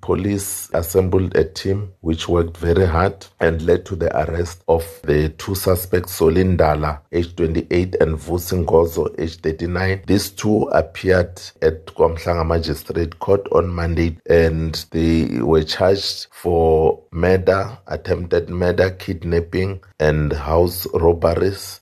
police assembled a team which worked very hard and led to the arrest of the two suspects, Solly Ndala, age 28, and Vusi Ngozo, age 39. These two appeared at Kwamhlanga Magistrate Court on Monday and they were charged for murder, attempted murder, kidnapping, and house robberies.